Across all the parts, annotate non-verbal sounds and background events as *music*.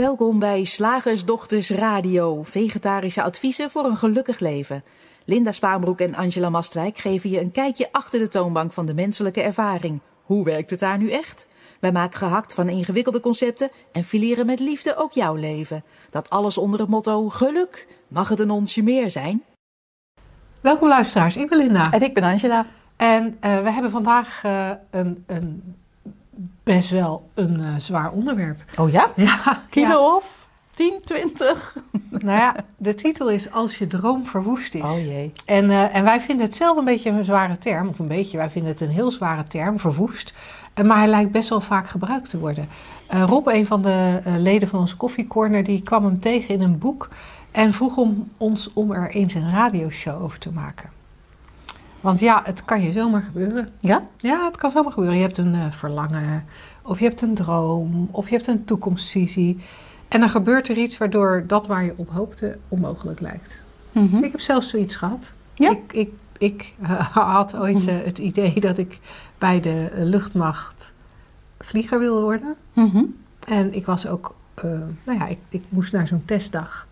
Welkom bij Slagersdochters Radio, vegetarische adviezen voor een gelukkig leven. Linda Spaanbroek en Angela Mastwijk geven je een kijkje achter de toonbank van de menselijke ervaring. Hoe werkt het daar nu echt? Wij maken gehakt van ingewikkelde concepten en fileren met liefde ook jouw leven. Dat alles onder het motto geluk. Mag het een onsje meer zijn? Welkom luisteraars, ik ben Linda. En ik ben Angela. En uh, we hebben vandaag uh, een, een, best wel een uh, zwaar onderwerp. Oh ja? *laughs* Ja. Kilo ja. of 10, 20? *laughs* Nou ja, de titel is Als je droom verwoest is. Oh jee. En, en wij vinden het zelf een beetje een zware term, of een beetje, wij vinden het een heel zware term, verwoest. Maar hij lijkt best wel vaak gebruikt te worden. Rob, een van de leden van onze koffiecorner, die kwam hem tegen in een boek en vroeg om ons om er eens een radioshow over te maken. Want ja, het kan je zomaar gebeuren. Ja? Ja, het kan zomaar gebeuren. Je hebt een uh, verlangen, of je hebt een droom, of je hebt een toekomstvisie. En dan gebeurt er iets waardoor dat waar je op hoopte onmogelijk lijkt. Mm -hmm. Ik heb zelfs zoiets gehad. Ja? Ik, ik, ik uh, *laughs* had ooit uh, het idee dat ik bij de luchtmacht vlieger wilde worden. Mm -hmm. En ik was ook, nou ja, ik, ik moest naar zo'n testdag.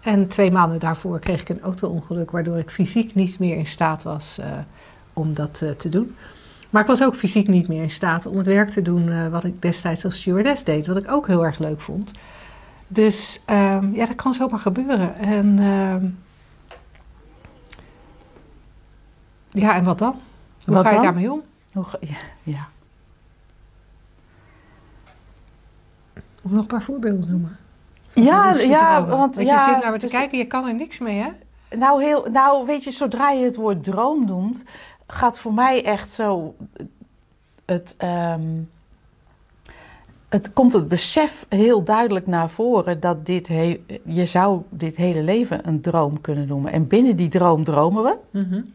En twee maanden daarvoor kreeg ik een auto-ongeluk, waardoor ik fysiek niet meer in staat was uh, om dat uh, te doen. Maar ik was ook fysiek niet meer in staat om het werk te doen uh, wat ik destijds als stewardess deed, wat ik ook heel erg leuk vond. Dus um, ja, dat kan zomaar gebeuren. En uh, ja, en wat dan? Hoe wat ga je dan? daarmee om? Hoe ga, ja, ja. Moet nog een paar voorbeelden noemen? Ja, ja, want, want ja, je zit naar me te dus- kijken, je kan er niks mee, hè? Nou, heel, nou, weet je, zodra je het woord droom noemt, gaat voor mij echt zo het, um, het komt het besef heel duidelijk naar voren dat dit heel, je zou dit hele leven een droom kunnen noemen. En binnen die droom dromen we. Mm -hmm.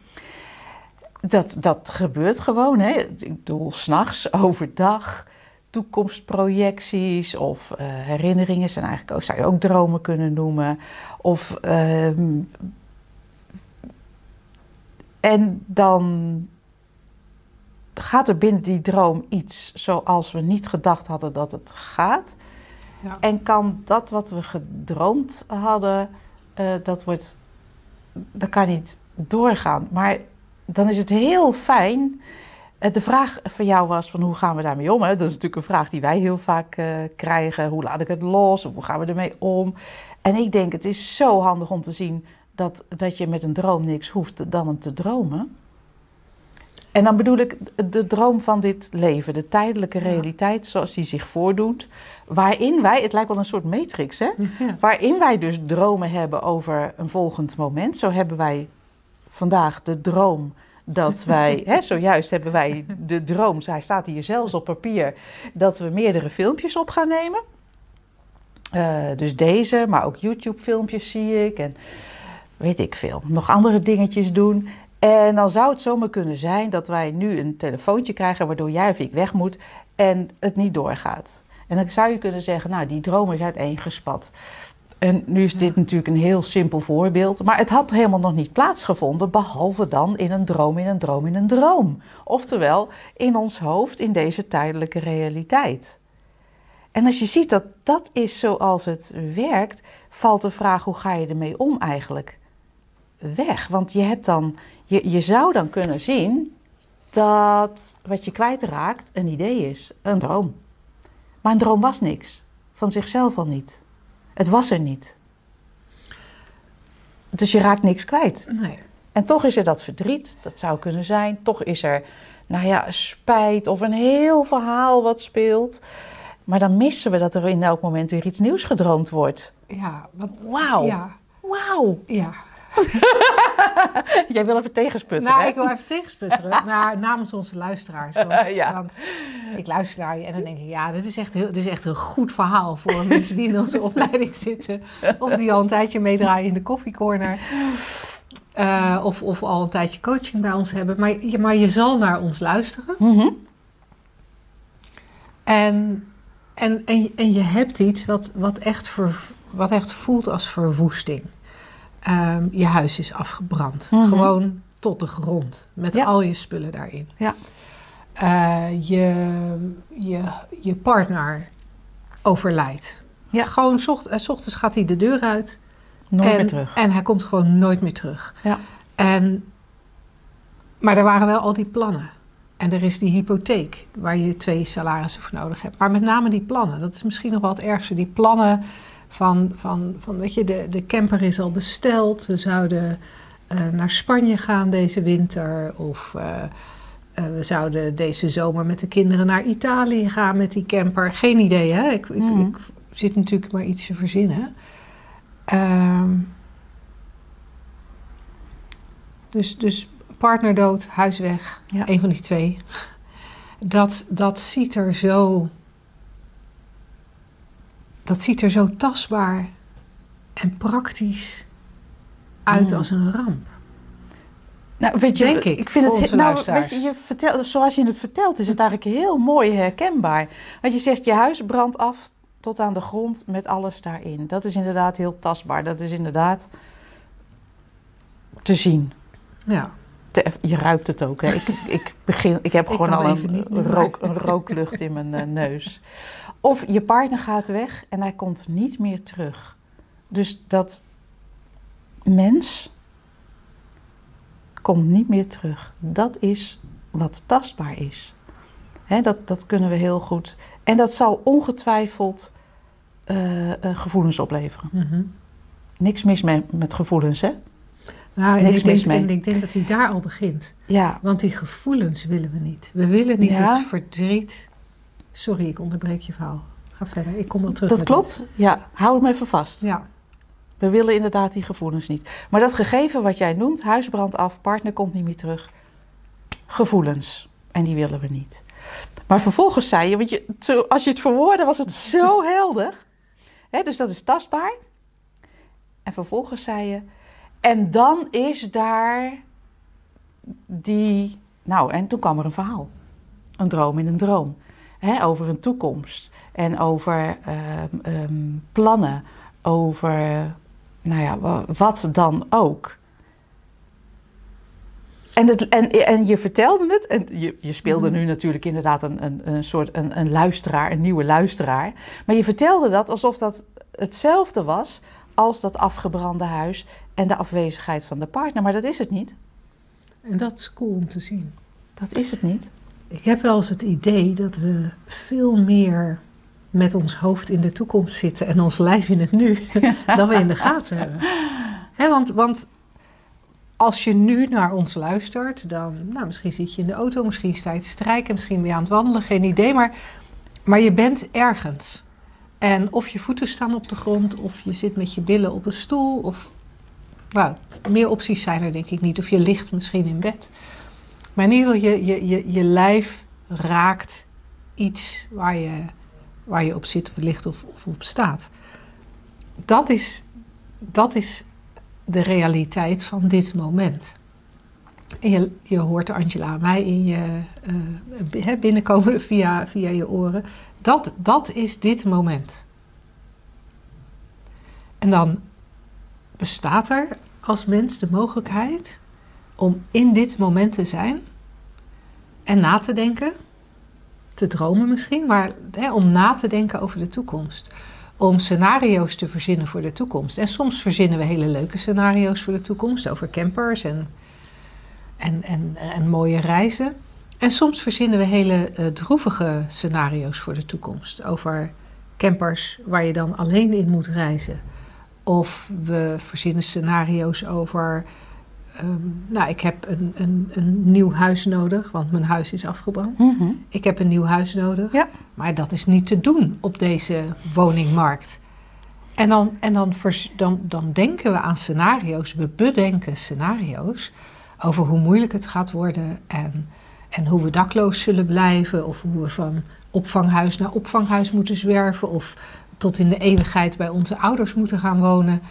Dat, dat gebeurt gewoon. Hè? Ik bedoel, s'nachts, overdag, toekomstprojecties of uh, herinneringen zijn eigenlijk ook, zou je ook dromen kunnen noemen. Of, uh, en dan gaat er binnen die droom iets zoals we niet gedacht hadden dat het gaat. Ja. En kan dat wat we gedroomd hadden, uh, dat wordt, dat kan niet doorgaan. Maar dan is het heel fijn. De vraag van jou was van hoe gaan we daarmee om? Hè? Dat is natuurlijk een vraag die wij heel vaak uh, krijgen. Hoe laat ik het los? Of hoe gaan we ermee om? En ik denk het is zo handig om te zien dat, dat je met een droom niks hoeft dan hem te dromen. En dan bedoel ik de droom van dit leven, de tijdelijke realiteit zoals die zich voordoet. Waarin wij, het lijkt wel een soort matrix hè, *laughs* ja. waarin wij dus dromen hebben over een volgend moment. Zo hebben wij vandaag de droom dat *laughs* wij, hè, zojuist hebben wij de droom, hij staat hier zelfs op papier, dat we meerdere filmpjes op gaan nemen. Uh, dus deze, maar ook YouTube-filmpjes zie ik en weet ik veel. Nog andere dingetjes doen. En dan zou het zomaar kunnen zijn dat wij nu een telefoontje krijgen waardoor jij of ik weg moet en het niet doorgaat. En dan zou je kunnen zeggen, nou die droom is uiteengespat. En nu is dit natuurlijk een heel simpel voorbeeld, maar het had helemaal nog niet plaatsgevonden, behalve dan in een droom, in een droom, in een droom. Oftewel, in ons hoofd, in deze tijdelijke realiteit. En als je ziet dat dat is zoals het werkt, valt de vraag hoe ga je ermee om eigenlijk weg. Want je, hebt dan, je, je zou dan kunnen zien dat wat je kwijtraakt een idee is, een droom. Maar een droom was niks, van zichzelf al niet. Het was er niet. Dus je raakt niks kwijt. Nee. En toch is er dat verdriet, dat zou kunnen zijn. Toch is er, nou ja, spijt of een heel verhaal wat speelt. Maar dan missen we dat er in elk moment weer iets nieuws gedroomd wordt. Ja, Wauw. Ja. Wauw. Ja. *laughs* Jij wil even tegensputten, Nou, hè? ik wil even tegensputteren *laughs* naar, namens onze luisteraars. Want, Ja. want ik luister naar je en dan denk ik, ja, dit is echt, heel, dit is echt een goed verhaal voor *laughs* mensen die in onze opleiding zitten. Of die al een tijdje meedraaien in de koffiecorner. Eh, of, of al een tijdje coaching bij ons hebben. Maar, je- maar je zal naar ons luisteren. Mhm. En, en, en, en je hebt iets wat, wat, echt, ver, wat echt voelt als verwoesting. Ehm, je huis is afgebrand. Mhm. Gewoon tot de grond. Met Ja. al je spullen daarin. Ja. Eh, je, je, je partner overlijdt. Ja. Gewoon, s ocht- eh, ochtends gaat hij de deur uit. Nooit en, meer terug. En hij komt gewoon nooit meer terug. Ja. En, maar er waren wel al die plannen. En er is die hypotheek waar je twee salarissen voor nodig hebt. Maar met name die plannen, dat is misschien nog wel het ergste. Die plannen van, van, van weet je, de, de camper is al besteld. We zouden eh, naar Spanje gaan deze winter. Of eh, eh, we zouden deze zomer met de kinderen naar Italië gaan met die camper. Geen idee, hè? Ik, ik, ik zit natuurlijk maar iets te verzinnen. Ehm, dus, dus partner dood, huis weg. Ja. Een van die twee. Dat, dat ziet er zo... Dat ziet er zo tastbaar en praktisch uit Mm. als een ramp. Nou, weet je, Denk ik, ik vind het nou, weet je, je vertelt, zoals je het vertelt, is het eigenlijk heel mooi herkenbaar. Want je zegt je huis brandt af tot aan de grond met alles daarin. Dat is inderdaad heel tastbaar. Dat is inderdaad te zien. Ja, Te- je ruikt het ook. Hè? Ik, ik, begin, ik heb *laughs* Ik gewoon al een, rook, een rooklucht in mijn eh, neus. Of je partner gaat weg en hij komt niet meer terug. Dus dat mens komt niet meer terug. Dat is wat tastbaar is. Dat, dat kunnen we heel goed. En dat zal ongetwijfeld eh, eh, gevoelens opleveren. Mhm. Niks mis met, met gevoelens, hè? nou, en Niks ik, denk, mis mee. en ik denk dat hij daar al begint. Ja, Want die gevoelens willen we niet. We willen niet Ja. het verdriet. Sorry, ik onderbreek je verhaal. Ga verder. Ik kom wel terug. dat klopt. Ja, hou hem even vast. Ja. We willen inderdaad die gevoelens niet. Maar dat gegeven wat jij noemt, huisbrand af, partner komt niet meer terug. Gevoelens. En die willen we niet. Maar vervolgens zei je, want je, als je het verwoordde, was het zo *laughs* helder. Hè, dus dat is tastbaar. En vervolgens zei je, en dan is daar die. Nou, en toen kwam er een verhaal. Een droom in een droom. Hè, over een toekomst. En over ehm, ehm, plannen. Over, nou ja, wa- wat dan ook. En, het, en, en je vertelde het, en je, je speelde Mhm. nu natuurlijk inderdaad een, een, een soort een, een luisteraar, een nieuwe luisteraar. Maar je vertelde dat alsof dat hetzelfde was als dat afgebrande huis en de afwezigheid van de partner. Maar dat is het niet. En dat is cool om te zien. Dat is het niet. Ik heb wel eens het idee dat we veel meer met ons hoofd in de toekomst zitten en ons lijf in het nu, *laughs* dan we in de gaten hebben. Want, want als je nu naar ons luistert, dan, nou, misschien zit je in de auto, misschien sta je te strijken, misschien ben je aan het wandelen, geen idee, maar, maar je bent ergens. En of je voeten staan op de grond, of je zit met je billen op een stoel, of nou, meer opties zijn er denk ik niet. Of je ligt misschien in bed. Maar in ieder geval, je, je, je, je lijf raakt iets waar je, waar je op zit of ligt of, op staat. Dat is, dat is de realiteit van dit moment. En je, je hoort Angela mij in je eh, hè, binnenkomen *laughs* via, via je oren. Dat, dat is dit moment. En dan bestaat er als mens de mogelijkheid om in dit moment te zijn en na te denken, te dromen misschien, maar hè, om na te denken over de toekomst. Om scenario's te verzinnen voor de toekomst. En soms verzinnen we hele leuke scenario's voor de toekomst over campers en, en, en, en mooie reizen. En soms verzinnen we hele eh, droevige scenario's voor de toekomst. Over campers waar je dan alleen in moet reizen. Of we verzinnen scenario's over. Ehm, nou, ik heb een, een, een nieuw huis nodig, want mijn huis is afgebrand. Ik heb een nieuw huis nodig. Ja. Maar dat is niet te doen op deze woningmarkt. En, dan, en dan, vers- dan, dan denken we aan scenario's, we bedenken scenario's over hoe moeilijk het gaat worden en, en hoe we dakloos zullen blijven, of hoe we van opvanghuis naar opvanghuis moeten zwerven, of tot in de eeuwigheid bij onze ouders moeten gaan wonen.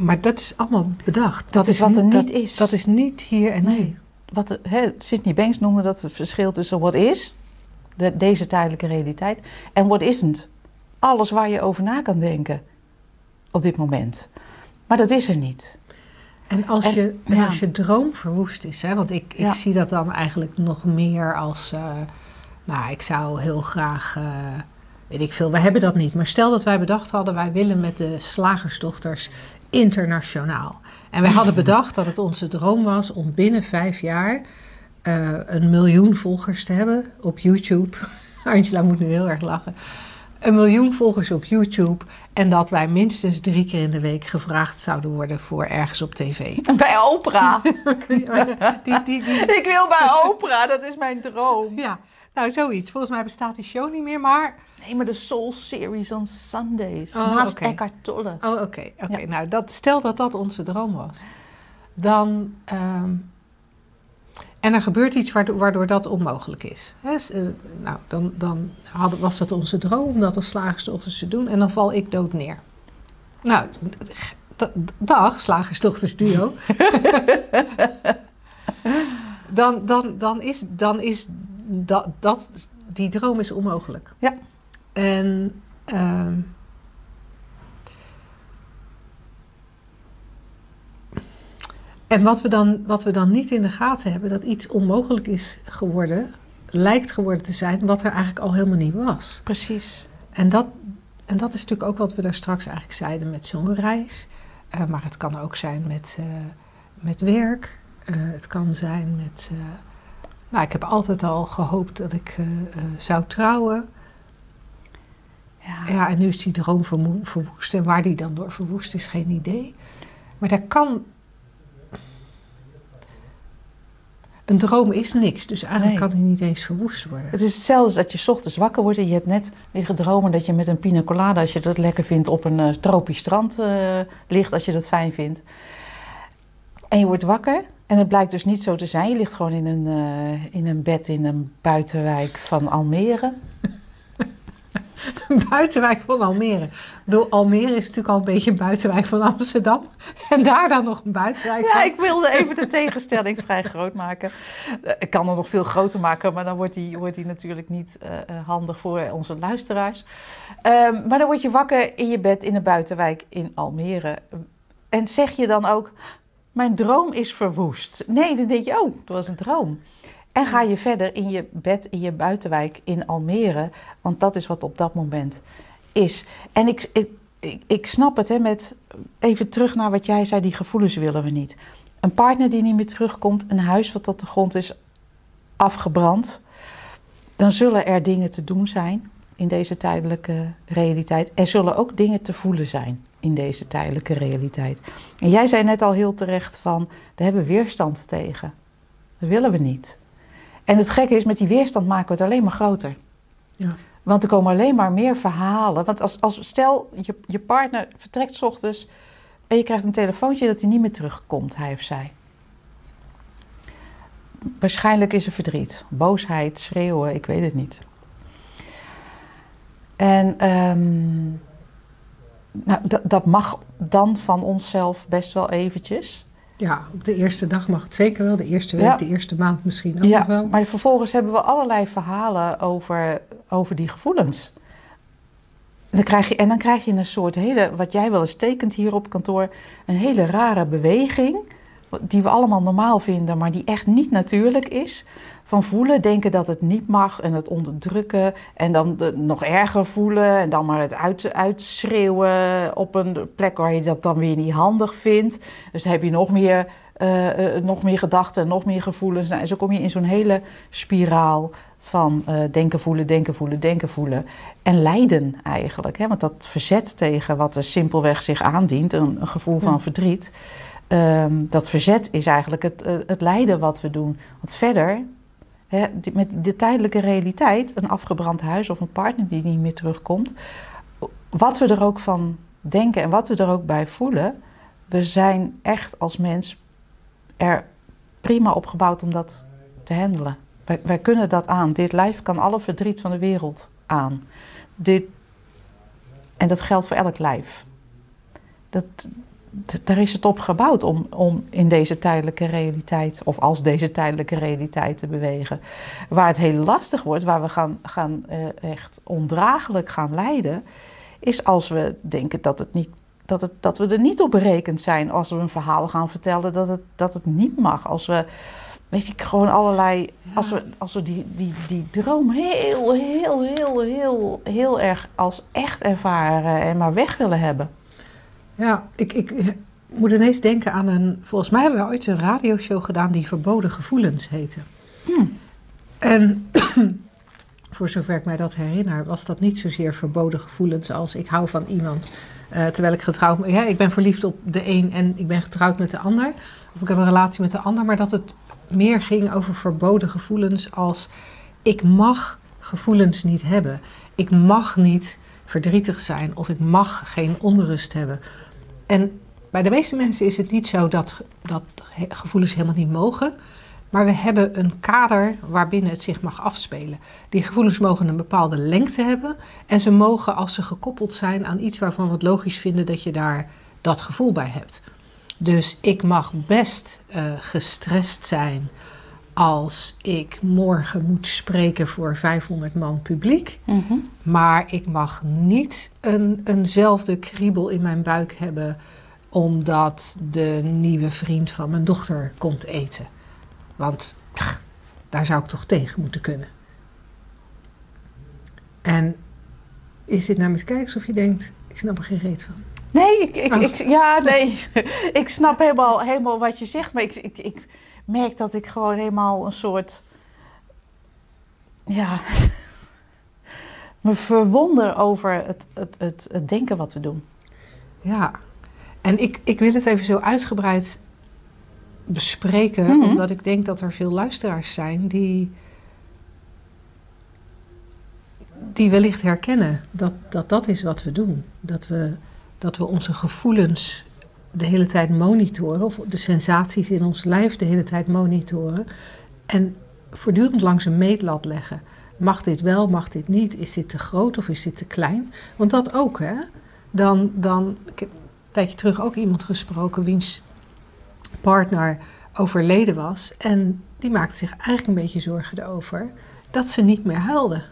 Maar dat is allemaal bedacht. Dat is wat er niet- dat- is. Dat is niet hier en nu. Nee. Wat de- hè, Sydney Banks noemde dat het verschil tussen wat is, de, deze tijdelijke realiteit, en wat isn't. Alles waar je over na kan denken op dit moment. Maar dat is er niet. En als, En- je, en ja. als je droom verwoest is, hè, want ik, ik Ja. zie dat dan eigenlijk nog meer als, eh, nou, ik zou heel graag, eh, weet ik veel, we hebben dat niet. Maar stel dat wij bedacht hadden, wij willen met de slagersdochters internationaal. En wij hadden bedacht dat het onze droom was om binnen vijf jaar uh, een miljoen volgers te hebben op YouTube. *laughs* Angela moet nu heel erg lachen. Een miljoen volgers op YouTube. En dat wij minstens drie keer in de week gevraagd zouden worden voor ergens op tv. *laughs* Bij Oprah. *laughs* die, die, die... Ik wil bij Oprah, dat is mijn droom. Ja, nou zoiets. Volgens mij bestaat die show niet meer, maar... Nee, maar de Soul Series on Sundays. Oh, naast okay. Eckhart Tolle. Oh, oké. oké. Nou, dat, stel dat dat onze droom was. Dan... Um, en er gebeurt iets waardoor, waardoor dat onmogelijk is. He, uh, nou, dan, dan had, was dat onze droom om dat als slagersdochters te doen. En dan val ik dood neer. Nou, dag, slagersdochters duo. *laughs* dan, dan, dan is, dan is dat, dat, die droom is onmogelijk. Ja. En... Uh, En wat we, dan, wat we dan niet in de gaten hebben, dat iets onmogelijk is geworden, lijkt geworden te zijn, wat er eigenlijk al helemaal niet was. Precies. En dat, en dat is natuurlijk ook wat we daar straks eigenlijk zeiden met zo'n reis. Uh, maar het kan ook zijn met, uh, met werk. Uh, het kan zijn met. nou, ik heb altijd al gehoopt dat ik zou trouwen. Ja. ja, en nu is die droom verwoest. En waar die dan door verwoest is, geen idee. Maar daar kan Een droom is niks, dus eigenlijk kan hij niet eens verwoest worden. Het is hetzelfde als dat je ochtends wakker wordt en je hebt net liggen dromen dat je met een pina colada, als je dat lekker vindt, op een uh, tropisch strand uh, ligt, als je dat fijn vindt. En je wordt wakker en het blijkt dus niet zo te zijn. Je ligt gewoon in een, uh, in een bed in een buitenwijk van Almere. *laughs* Buitenwijk van Almere. Door Almere is natuurlijk al een beetje een buitenwijk van Amsterdam. En daar dan nog een buitenwijk ja, ik wilde even de tegenstelling *laughs* vrij groot maken. Eh, ik kan er nog veel groter maken, maar dan wordt die, wordt die natuurlijk niet uh, handig voor onze luisteraars. Um, maar dan word je wakker in je bed in een buitenwijk in Almere. En zeg je dan ook, mijn droom is verwoest. Nee, dan denk je, oh, dat was een droom. En ga je verder in je bed in je buitenwijk in Almere, want dat is wat op dat moment is. En ik, ik, ik, ik snap het, hè, met even terug naar wat jij zei, die gevoelens willen we niet. Een partner die niet meer terugkomt, een huis wat tot de grond is afgebrand, dan zullen er dingen te doen zijn in deze tijdelijke realiteit. Er zullen ook dingen te voelen zijn in deze tijdelijke realiteit. En jij zei net al heel terecht van, daar hebben we weerstand tegen. Dat willen we niet. En het gekke is, met die weerstand maken we het alleen maar groter. Ja. Want er komen alleen maar meer verhalen. Want als, als stel, je, je partner vertrekt s ochtends en je krijgt een telefoontje dat hij niet meer terugkomt, hij of zij. Waarschijnlijk is er verdriet, boosheid, schreeuwen, ik weet het niet. En um, nou, dat mag dan van onszelf best wel eventjes. Ja, op de eerste dag mag het zeker wel. De eerste week, de eerste maand misschien ook ja, wel. Maar vervolgens hebben we allerlei verhalen over, over die gevoelens. Dan krijg je, en dan krijg je een soort hele, wat jij wel eens tekent hier op kantoor, een hele rare beweging. Die we allemaal normaal vinden, maar die echt niet natuurlijk is van voelen, denken dat het niet mag en het onderdrukken en dan de, nog erger voelen en dan maar het uit, uitschreeuwen op een plek waar je dat dan weer niet handig vindt. Dus dan heb je nog meer, uh, uh, nog meer gedachten en nog meer gevoelens. Nou, en zo kom je in zo'n hele spiraal van uh, denken, voelen, denken, voelen, denken, voelen. En lijden eigenlijk. Hè? Want dat verzet tegen wat er simpelweg zich aandient, een, een gevoel van verdriet. Um, dat verzet is eigenlijk het, het lijden wat we doen. Want verder met de tijdelijke realiteit, een afgebrand huis of een partner die niet meer terugkomt, wat we er ook van denken en wat we er ook bij voelen, we zijn echt als mens er prima op gebouwd om dat te handelen. Wij, wij kunnen dat aan. Dit lijf kan alle verdriet van de wereld aan. Dit, en dat geldt voor elk lijf. Dat, daar is het op gebouwd om, om in deze tijdelijke realiteit, of als deze tijdelijke realiteit te bewegen. Waar het heel lastig wordt, waar we gaan, gaan uh, echt ondraaglijk gaan lijden, is als we denken dat, het niet, dat, het, dat we er niet op berekend zijn. Als we een verhaal gaan vertellen dat het, dat het niet mag. Als we weet je, gewoon allerlei. Ja. Als we, als we die, die, die droom heel, heel, heel, heel, heel erg als echt ervaren en maar weg willen hebben. Ja, ik, ik moet ineens denken aan een... Volgens mij hebben we ooit een radioshow gedaan die Verboden Gevoelens heette. Hmm. En *clears throat* voor zover ik mij dat herinner, was dat niet zozeer verboden gevoelens als ik hou van iemand. eh, terwijl ik getrouwd ben. Ja, ik ben verliefd op de een en ik ben getrouwd met de ander. Of ik heb een relatie met de ander. Maar dat het meer ging over verboden gevoelens als ik mag gevoelens niet hebben. Ik mag niet verdrietig zijn of ik mag geen onrust hebben. En bij de meeste mensen is het niet zo dat, dat gevoelens helemaal niet mogen. Maar we hebben een kader waarbinnen het zich mag afspelen. Die gevoelens mogen een bepaalde lengte hebben. En ze mogen, als ze gekoppeld zijn aan iets waarvan we het logisch vinden dat je daar dat gevoel bij hebt. Dus ik mag best eh, gestrest zijn als ik morgen moet spreken voor 500 man publiek. Maar ik mag niet een, eenzelfde kriebel in mijn buik hebben omdat de nieuwe vriend van mijn dochter komt eten. Want pff, daar zou ik toch tegen moeten kunnen. En is dit nou met kijken alsof je denkt, ik snap er geen reet van. Nee, ik, ik, Oh. ik, ja, nee. *laughs* ik snap helemaal, helemaal wat je zegt, maar ik, ik, ik merk dat ik gewoon helemaal een soort, ja, *laughs* me verwonder over het, het, het, het denken wat we doen. Ja, en ik, ik wil het even zo uitgebreid bespreken, Mhm. omdat ik denk dat er veel luisteraars zijn die, die wellicht herkennen dat, dat dat is wat we doen. Dat we, dat we onze gevoelens de hele tijd monitoren, of de sensaties in ons lijf de hele tijd monitoren. En voortdurend langs een meetlat leggen. Mag dit wel, mag dit niet? Is dit te groot of is dit te klein? Want dat ook, hè? Dan, dan ik heb een tijdje terug ook iemand gesproken wiens partner overleden was. En die maakte zich eigenlijk een beetje zorgen erover dat ze niet meer huilde.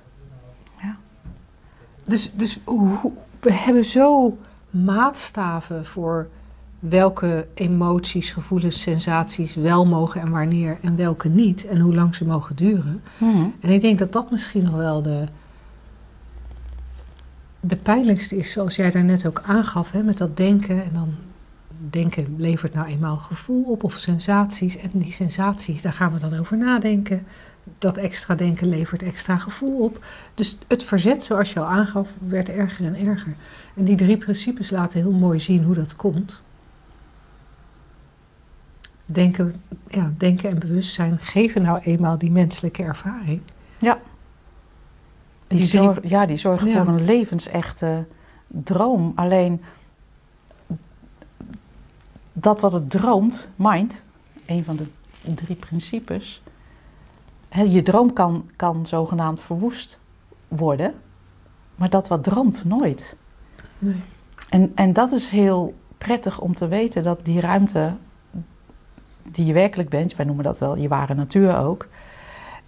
Ja. Dus, dus we hebben zo maatstaven voor welke emoties, gevoelens, sensaties wel mogen en wanneer en welke niet. En hoe lang ze mogen duren. En ik denk dat dat misschien nog wel de, de pijnlijkste is, zoals jij daar net ook aangaf, hè, met dat denken. En dan denken levert nou eenmaal gevoel op of sensaties. En die sensaties, daar gaan we dan over nadenken. Dat extra denken levert extra gevoel op. Dus het verzet, zoals je al aangaf, werd erger en erger. En die drie principes laten heel mooi zien hoe dat komt. Denken, ja, denken en bewustzijn geven nou eenmaal die menselijke ervaring. Ja. Die, zorg, ja, die zorgen Ja. voor een levensechte droom. Alleen dat wat het droomt, mind, een van de drie principes. Hè, je droom kan, kan zogenaamd verwoest worden, maar dat wat droomt nooit. Nee. En, en dat is heel prettig om te weten dat die ruimte die je werkelijk bent, wij noemen dat wel je ware natuur ook,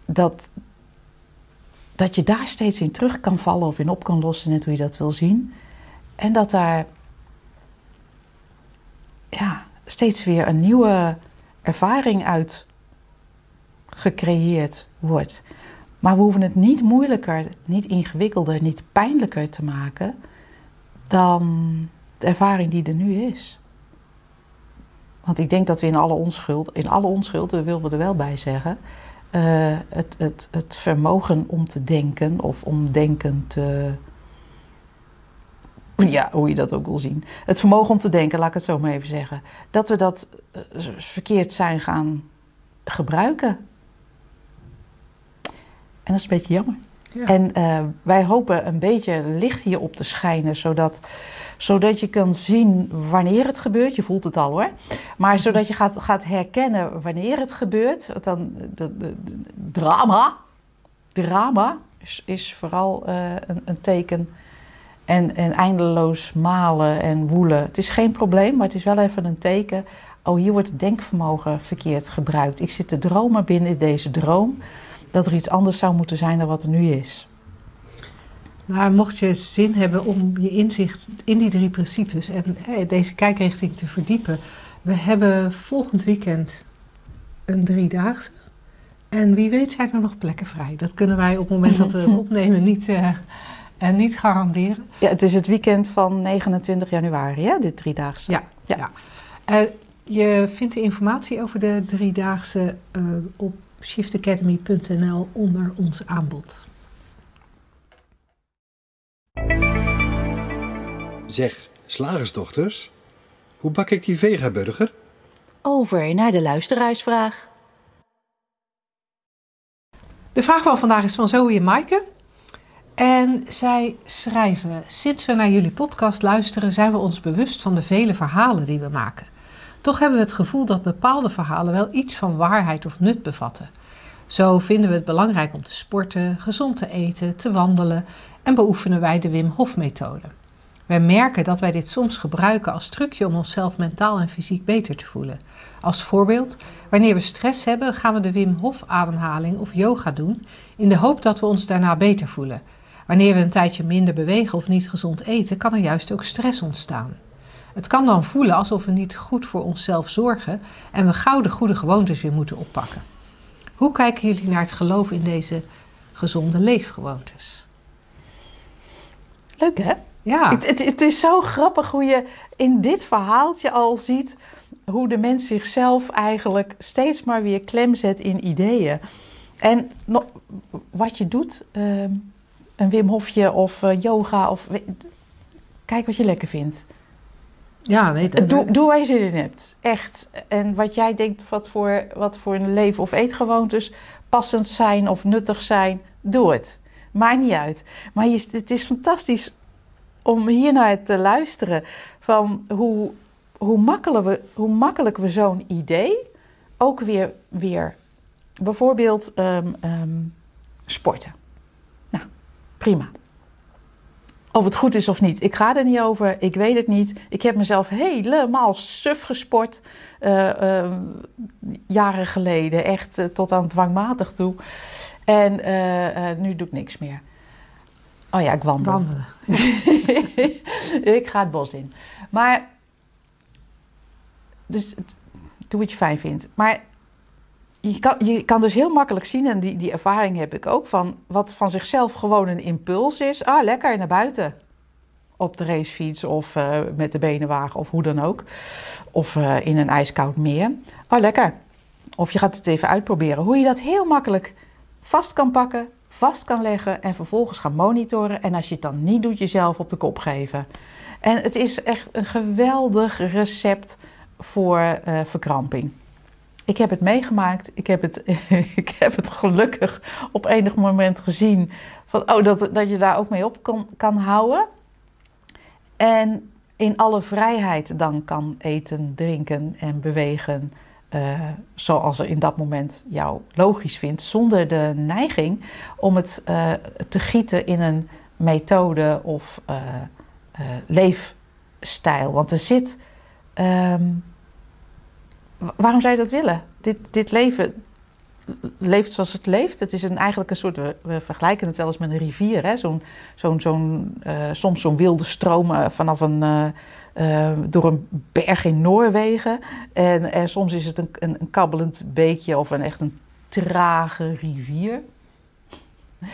dat, dat je daar steeds in terug kan vallen of in op kan lossen, net hoe je dat wil zien. En dat daar ja, steeds weer een nieuwe ervaring uit gecreëerd wordt. Maar we hoeven het niet moeilijker, niet ingewikkelder, niet pijnlijker te maken dan de ervaring die er nu is. Want ik denk dat we in alle onschuld, in alle onschuld, dat willen we er wel bij zeggen, eh, het, het, het vermogen om te denken of om denken te. Ja, hoe je dat ook wil zien. Het vermogen om te denken, laat ik het zo maar even zeggen. Dat we dat eh, verkeerd zijn gaan gebruiken. En dat is een beetje jammer. Ja. En eh, wij hopen een beetje licht hierop te schijnen, zodat, zodat je kan zien wanneer het gebeurt. Je voelt het al hoor. Maar zodat je gaat, gaat herkennen wanneer het gebeurt. Dan, de, de, de- drama, drama is, is vooral eh, een, een teken. En, en eindeloos malen en woelen. Het is geen probleem, maar het is wel even een teken. Oh, hier wordt het denkvermogen verkeerd gebruikt. Ik zit te dromen binnen deze droom dat er iets anders zou moeten zijn dan wat er nu is. Nou, mocht je zin hebben om je inzicht in die drie principes en eh, deze kijkrichting te verdiepen. We hebben volgend weekend een driedaagse. En wie weet zijn er nog plekken vrij. Dat kunnen wij op het moment dat we het *laughs* opnemen niet, uh, niet garanderen. Ja, het is het weekend van 29 januari, hè, dit driedaagse. Ja, ja. ja. Uh, je vindt de informatie over de driedaagse uh, op shiftacademy.nl onder ons aanbod. Zeg, slagersdochters, hoe bak ik die vegaburger? Over naar de luisteraarsvraag. De vraag van vandaag is van Zoe en Maaike. En zij schrijven: Sinds we naar jullie podcast luisteren, zijn we ons bewust van de vele verhalen die we maken. Toch hebben we het gevoel dat bepaalde verhalen wel iets van waarheid of nut bevatten. Zo vinden we het belangrijk om te sporten, gezond te eten, te wandelen en beoefenen wij de Wim Hof methode. Wij merken dat wij dit soms gebruiken als trucje om onszelf mentaal en fysiek beter te voelen. Als voorbeeld, wanneer we stress hebben, gaan we de Wim Hof ademhaling of yoga doen in de hoop dat we ons daarna beter voelen. Wanneer we een tijdje minder bewegen of niet gezond eten, kan er juist ook stress ontstaan. Het kan dan voelen alsof we niet goed voor onszelf zorgen en we gauw de goede gewoontes weer moeten oppakken. Hoe kijken jullie naar het geloof in deze gezonde leefgewoontes? Leuk hè? Ja. Het, het, het, is zo grappig hoe je in dit verhaaltje al ziet hoe de mens zichzelf eigenlijk steeds maar weer klem zet in ideeën. En wat je doet, uh, een Wim Hofje of uh, yoga, of kijk wat je lekker vindt. Ja, nee, doe, waar je zin in hebt. Echt. En wat jij denkt wat voor, wat voor een leven- of eetgewoontes passend zijn of nuttig zijn, doe het. Maakt niet uit. Maar je, het is fantastisch om hier naar te luisteren. Van hoe, hoe, makkelijk we, hoe makkelijk we zo'n idee ook weer, weer bijvoorbeeld um, um, sporten. Nou, prima. Of het goed is of niet, ik ga er niet over. Ik weet het niet. Ik heb mezelf helemaal suf gesport. Uh, uh, jaren geleden. Echt uh, tot aan dwangmatig toe. En nu doe ik niks meer. Oh ja, ik wandel. Wandelen. *laughs* ik ga het bos in. Maar, dus doe wat je fijn vindt. Maar je kan, je kan dus heel makkelijk zien, en die, die ervaring heb ik ook, van wat van zichzelf gewoon een impuls is. Ah, lekker naar buiten. Op de racefiets of uh, met de benenwagen of hoe dan ook. Of uh, in een ijskoud meer. Oh, lekker. Of je gaat het even uitproberen. Hoe je dat heel makkelijk vast kan pakken, vast kan leggen en vervolgens gaan monitoren. En als je het dan niet doet, jezelf op de kop geven. En het is echt een geweldig recept voor uh, verkramping. Ik heb het meegemaakt. Ik heb het, *laughs* ik heb het gelukkig op enig moment gezien. Van, oh, dat, dat je daar ook mee op kan, kan houden. En in alle vrijheid dan kan eten, drinken en bewegen. Uh, zoals er in dat moment jou logisch vindt. Zonder de neiging om het uh, te gieten in een methode of uh, leefstijl. Want er zit. Um, waarom zou je dat willen? Dit, dit leven leeft zoals het leeft. Het is een, eigenlijk een soort, we, vergelijken het wel eens met een rivier. Hè? Zo'n, zo'n, zo'n, uh, soms zo'n wilde stroom uh, vanaf een, uh, door een berg in Noorwegen. En, en soms is het een, een, kabbelend beekje of een echt een trage rivier. Er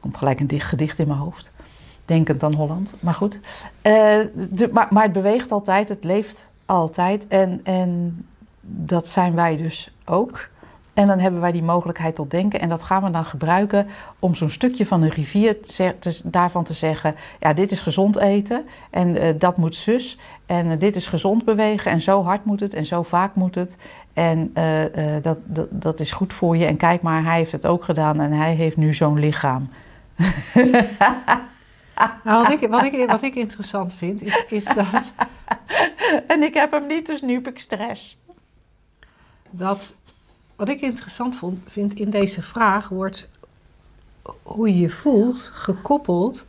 komt gelijk een dicht gedicht in mijn hoofd. Denkend aan Holland, maar goed. Maar, maar het beweegt altijd, het leeft altijd. En, en dat zijn wij dus ook. En dan hebben wij die mogelijkheid tot denken. En dat gaan we dan gebruiken om zo'n stukje van een rivier daarvan te zeggen: ja, dit is gezond eten en uh, dat moet zus. En uh, dit is gezond bewegen en zo hard moet het en zo vaak moet het. En dat, dat, dat is goed voor je. En kijk maar, hij heeft het ook gedaan en hij heeft nu zo'n lichaam. *laughs* Nou, wat, ik, wat, ik, wat ik interessant vind, is, is dat. *laughs* en ik heb hem niet, dus nu heb ik stress. Dat, wat ik interessant vond, vind in deze vraag wordt hoe je je voelt gekoppeld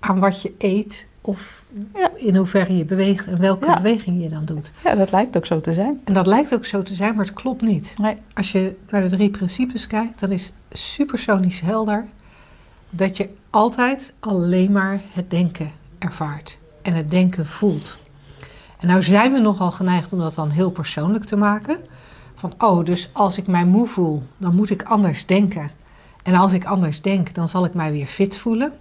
aan wat je eet of ja. in hoeverre je beweegt en welke ja. beweging je dan doet. Ja, dat lijkt ook zo te zijn. En dat lijkt ook zo te zijn, maar het klopt niet. Nee. Als je naar de drie principes kijkt, dan is supersonisch helder dat je altijd alleen maar het denken ervaart en het denken voelt. En nou zijn we nogal geneigd om dat dan heel persoonlijk te maken. Van, oh, dus als ik mij moe voel, dan moet ik anders denken. En als ik anders denk, dan zal ik mij weer fit voelen.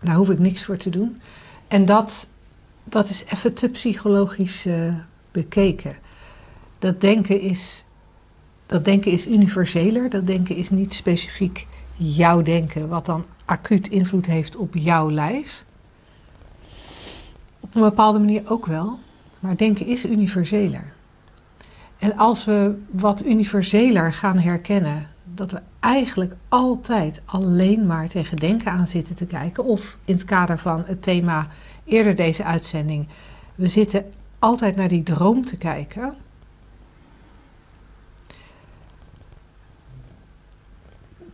Daar hoef ik niks voor te doen. En dat, dat is even te psychologisch uh, bekeken. Dat denken, is, dat denken is universeler. Dat denken is niet specifiek jouw denken, wat dan acuut invloed heeft op jouw lijf. Op een bepaalde manier ook wel. Maar denken is universeler. En als we wat universeler gaan herkennen, dat we eigenlijk altijd alleen maar tegen denken aan zitten te kijken, of in het kader van het thema eerder deze uitzending, we zitten altijd naar die droom te kijken.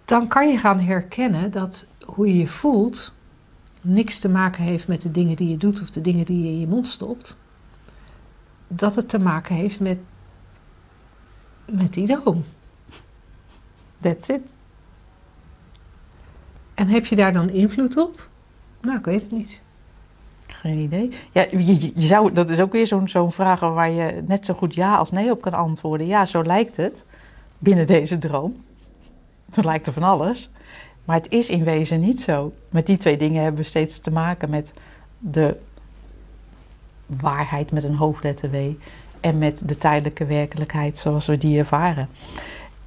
Dan kan je gaan herkennen dat hoe je je voelt niks te maken heeft met de dingen die je doet of de dingen die je in je mond stopt. Dat het te maken heeft met, met die droom. That's it. En heb je daar dan invloed op? Nou, ik weet het niet. Geen idee. Ja, je, zou, dat is ook weer zo'n zo'n vraag waar je net zo goed ja als nee op kan antwoorden. Ja, zo lijkt het binnen deze droom. Het lijkt er van alles. Maar het is in wezen niet zo. Met die twee dingen hebben we steeds te maken met de waarheid met een hoofdletter W en met de tijdelijke werkelijkheid zoals we die ervaren.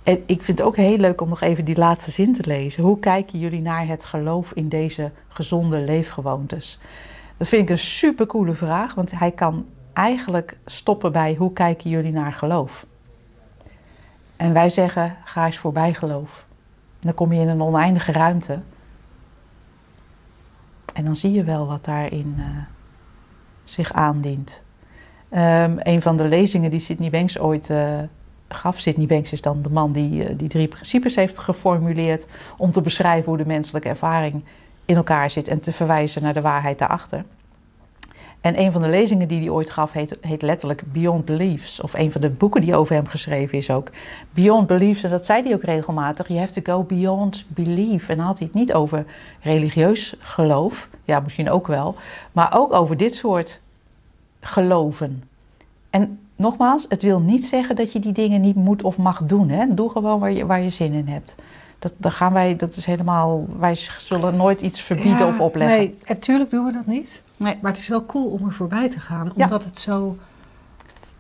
En ik vind het ook heel leuk om nog even die laatste zin te lezen. Hoe kijken jullie naar het geloof in deze gezonde leefgewoontes? Dat vind ik een supercoole vraag, want hij kan eigenlijk stoppen bij hoe kijken jullie naar geloof? En wij zeggen, ga eens voorbij geloof. Dan kom je in een oneindige ruimte. En dan zie je wel wat daarin uh, zich aandient. Um, een van de lezingen die Sidney Banks ooit uh, gaf. Sidney Banks is dan de man die uh, die drie principes heeft geformuleerd om te beschrijven hoe de menselijke ervaring in elkaar zit en te verwijzen naar de waarheid daarachter. En een van de lezingen die hij ooit gaf heet, letterlijk Beyond Beliefs. Of een van de boeken die over hem geschreven is ook. Beyond Beliefs, en dat zei hij ook regelmatig. You have to go beyond belief. En dan had hij het niet over religieus geloof. Ja, misschien ook wel. Maar ook over dit soort geloven. En nogmaals, het wil niet zeggen dat je die dingen niet moet of mag doen. Hè? Doe gewoon waar je, waar je zin in hebt. Dat, daar gaan wij, dat is helemaal, wij zullen nooit iets verbieden Ja, of opleggen. Nee, natuurlijk doen we dat niet. Nee. Maar het is wel cool om er voorbij te gaan, Ja. omdat het zo...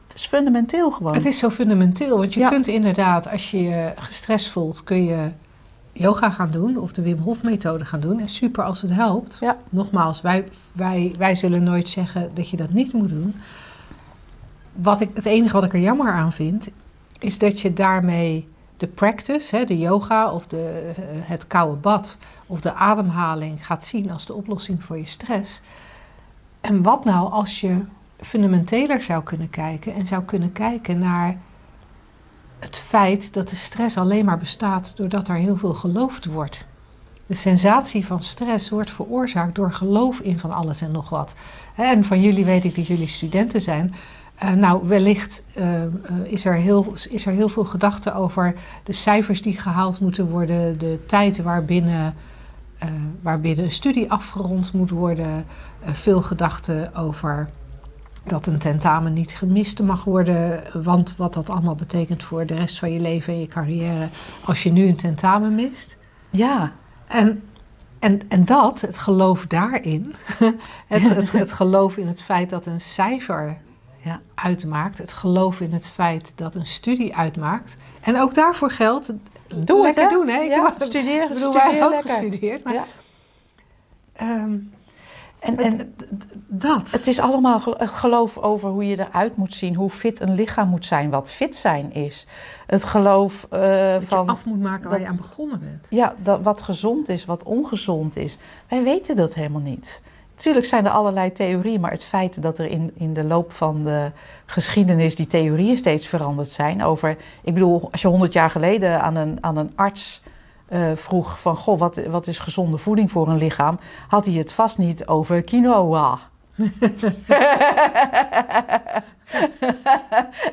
Het is fundamenteel gewoon. Het is zo fundamenteel, want je Ja. kunt inderdaad, als je je gestrest voelt, kun je yoga gaan doen of de Wim Hof methode gaan doen. En super als het helpt. Ja. Nogmaals, wij, wij, wij zullen nooit zeggen dat je dat niet moet doen. Wat ik, het enige wat ik er jammer aan vind, is dat je daarmee de practice, hè, de yoga of de, eh, het koude bad of de ademhaling gaat zien als de oplossing voor je stress. En wat nou als je fundamenteler zou kunnen kijken en zou kunnen kijken naar het feit dat de stress alleen maar bestaat doordat er heel veel geloofd wordt. De sensatie van stress wordt veroorzaakt door geloof in van alles en nog wat. En van jullie weet ik dat jullie studenten zijn. Eh, nou, wellicht eh, eh, is, er heel, is er heel veel gedachte over de cijfers die gehaald moeten worden, de tijd waarbinnen, eh, waarbinnen een studie afgerond moet worden, veel gedachte over dat een tentamen niet gemist mag worden, want wat dat allemaal betekent voor de rest van je leven en je carrière als je nu een tentamen mist. Ja, En, en, en dat, het geloof daarin, *laughs* het, het, het geloof in het feit dat een cijfer Ja. uitmaakt, het geloof in het feit dat een studie uitmaakt. En ook daarvoor geldt, doe lekker het hè? doen hè. Ik Ja, heb- studeer, ik bedoel, wij ook lekker. gestudeerd. Maar, Ja. ehm, En, en het- dat. het is allemaal geloof over hoe je eruit moet zien, hoe fit een lichaam moet zijn, wat fit zijn is. Het geloof eh, dat je van af moet maken waar dat- je aan begonnen bent. ja, dat, wat gezond is, wat ongezond is. Wij weten dat helemaal niet. Tuurlijk zijn er allerlei theorieën, maar het feit dat er in, in de loop van de geschiedenis die theorieën steeds veranderd zijn over... Ik bedoel, als je honderd jaar geleden aan een, aan een arts eh, vroeg van... Goh, wat, wat is gezonde voeding voor een lichaam? Had hij het vast niet over quinoa. *laughs*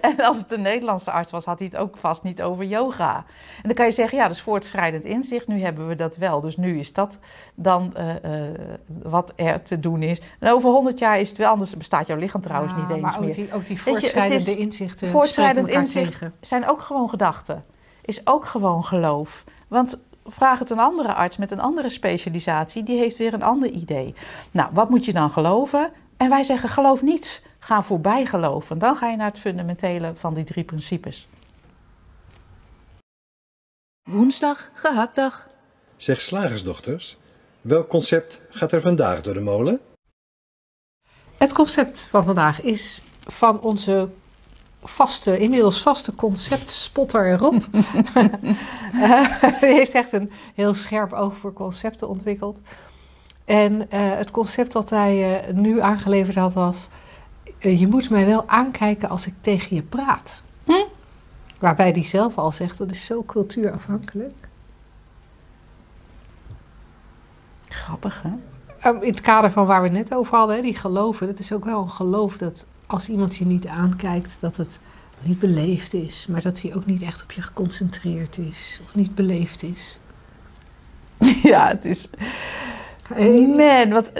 en als het een Nederlandse arts was, had hij het ook vast niet over yoga. En dan kan je zeggen, ja, dat is voortschrijdend inzicht. Nu hebben we dat wel. Dus nu is dat dan eh, eh, wat er te doen is. En over honderd jaar is het wel anders. Bestaat jouw lichaam trouwens Ja, niet eens maar ook meer. die, ook die voortschrijdende inzichten voortschrijdend inzicht. tegen. Zijn ook gewoon gedachten. Is ook gewoon geloof. Want vraag het een andere arts met een andere specialisatie. Die heeft weer een ander idee. Nou, wat moet je dan geloven? En wij zeggen, geloof niets. Ga voorbij geloven. Dan ga je naar het fundamentele van die drie principes. Woensdag gehaktdag. Zeg slagersdochters, welk concept gaat er vandaag door de molen? Het concept van vandaag is van onze vaste, inmiddels vaste conceptspotter erop. *laughs* Hij heeft echt een heel scherp oog voor concepten ontwikkeld. En eh, het concept dat hij eh, nu aangeleverd had was... eh, je moet mij wel aankijken als ik tegen je praat. Hm? Waarbij hij zelf al zegt, dat is zo cultuurafhankelijk. Grappig, hè? Um, in het kader van waar we het net over hadden, hè, die geloven. Het is ook wel een geloof dat als iemand je niet aankijkt, dat het niet beleefd is. Maar dat hij ook niet echt op je geconcentreerd is. Of niet beleefd is. *laughs* Ja, het is... Man, wat...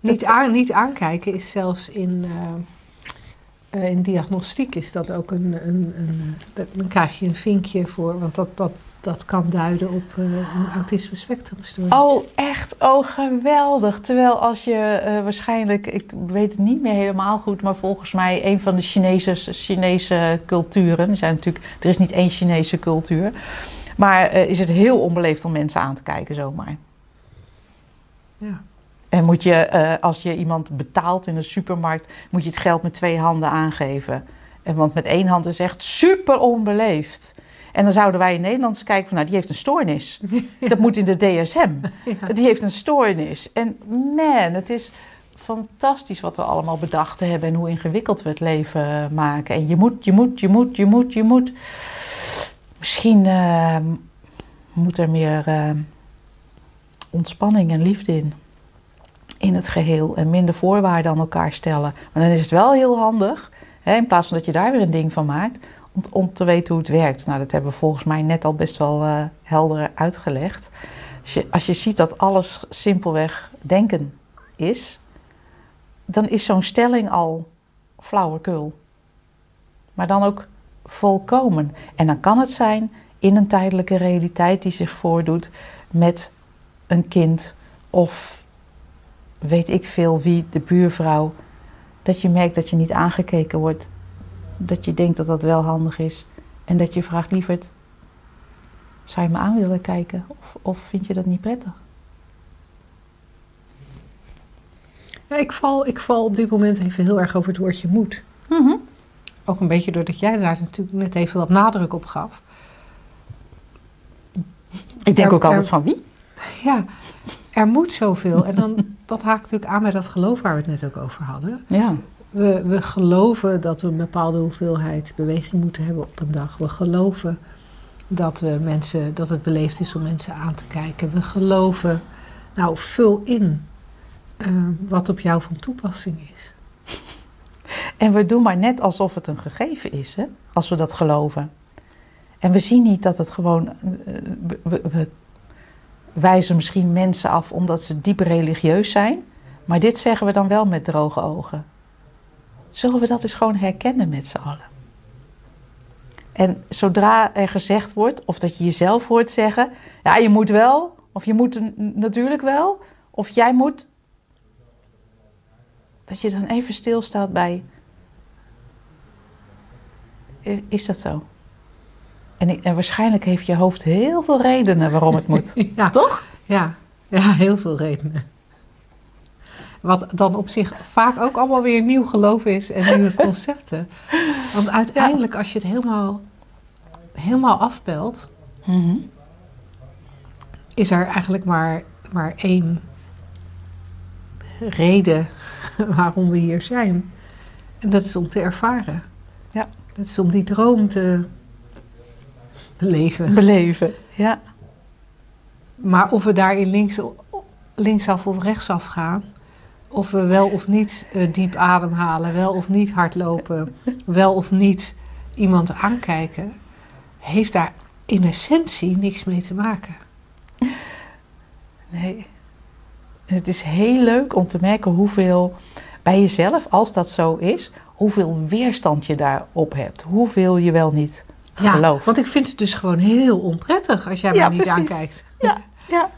niet, aan, niet aankijken is zelfs in, eh, eh, in diagnostiek is dat ook een... een, een dan krijg je een vinkje voor, want dat, dat, dat kan duiden op eh, een autisme spectrumstoornis. Oh, echt? Oh, geweldig. Terwijl als je eh, waarschijnlijk, ik weet het niet meer helemaal goed, maar volgens mij een van de Chinese, Chinese culturen, er, zijn natuurlijk, er is niet één Chinese cultuur, maar eh, is het heel onbeleefd om mensen aan te kijken zomaar. Ja. En moet je, als je iemand betaalt in een supermarkt, moet je het geld met twee handen aangeven. En want met één hand is echt super onbeleefd. En dan zouden wij in Nederland eens kijken van, nou, die heeft een stoornis. *laughs* Dat moet in de DSM. Ja. Die heeft een stoornis. En man, het is fantastisch wat we allemaal bedacht hebben en hoe ingewikkeld we het leven maken. En je moet, je moet, je moet, je moet, je moet. Misschien eh, moet er meer eh, ontspanning en liefde in. In het geheel en minder voorwaarden aan elkaar stellen. Maar dan is het wel heel handig, hè, in plaats van dat je daar weer een ding van maakt, om, om te weten hoe het werkt. Nou, dat hebben we volgens mij net al best wel eh, helder uitgelegd. Als je, als je ziet dat alles simpelweg denken is, dan is zo'n stelling al flauwekul. Maar dan ook volkomen. En dan kan het zijn in een tijdelijke realiteit die zich voordoet met een kind of weet ik veel wie, de buurvrouw. Dat je merkt dat je niet aangekeken wordt. Dat je denkt dat dat wel handig is. En dat je vraagt, lieverd, zou je me aan willen kijken? Of, of vind je dat niet prettig? Ja, ik, val, ik val op dit moment even heel erg over het woordje moet. Ook een beetje doordat jij daar natuurlijk net even wat nadruk op gaf. Ik denk Er- ook altijd er- van wie? Ja, er moet zoveel. En dan, *laughs* dat haakt natuurlijk aan bij dat geloof waar we het net ook over hadden. Ja. We, we geloven dat we een bepaalde hoeveelheid beweging moeten hebben op een dag. We geloven dat, we mensen, dat het beleefd is om mensen aan te kijken. We geloven, nou vul in eh, wat op jou van toepassing is. *laughs* En we doen maar net alsof het een gegeven is, hè? als we dat geloven. En we zien niet dat het gewoon. eh, we, we- we wijzen misschien mensen af omdat ze diep religieus zijn. Maar dit zeggen we dan wel met droge ogen. Zullen we dat eens gewoon herkennen met z'n allen? En zodra er gezegd wordt, of dat je jezelf hoort zeggen: ja, je moet wel, of je moet natuurlijk wel, of jij moet. Dat je dan even stilstaat bij Is dat zo? En, en waarschijnlijk heeft je hoofd heel veel redenen waarom het moet. *laughs* Ja, Toch? ja, ja, heel veel redenen. Wat dan op zich vaak ook allemaal weer nieuw geloof is en nieuwe concepten. Want uiteindelijk, als je het helemaal, helemaal afbelt, Mhm. is er eigenlijk maar, maar één reden *laughs* waarom we hier zijn. En dat is om te ervaren. Ja. Dat is om die droom te beleven. Beleven. Ja. Maar of we daarin links, linksaf of rechtsaf gaan, of we wel of niet eh, diep ademhalen, wel of niet hardlopen, wel of niet iemand aankijken, heeft daar in essentie niks mee te maken. Nee. Het is heel leuk om te merken hoeveel bij jezelf, als dat zo is, hoeveel weerstand je daarop hebt. Hoeveel je wel niet Ja, gelooft. want ik vind het dus gewoon heel onprettig als jij Ja, mij niet precies. aankijkt. Ja, ja.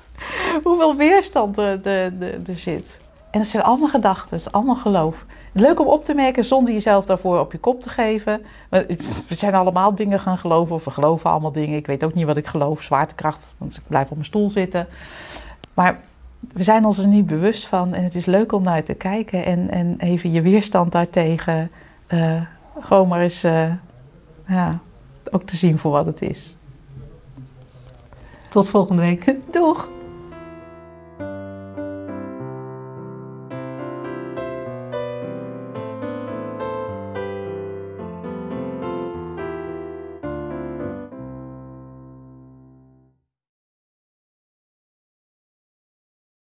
Hoeveel weerstand er, er, er, er zit. En het zijn allemaal gedachten, allemaal geloof. Leuk om op te merken zonder jezelf daarvoor op je kop te geven. We we zijn allemaal dingen gaan geloven, of we geloven allemaal dingen. Ik weet ook niet wat ik geloof, zwaartekracht, want ik blijf op mijn stoel zitten. Maar we zijn ons er niet bewust van en het is leuk om naar te kijken en, en even je weerstand daartegen eh, gewoon maar eens eh, ja, ook te zien voor wat het is. Tot volgende week. Doeg!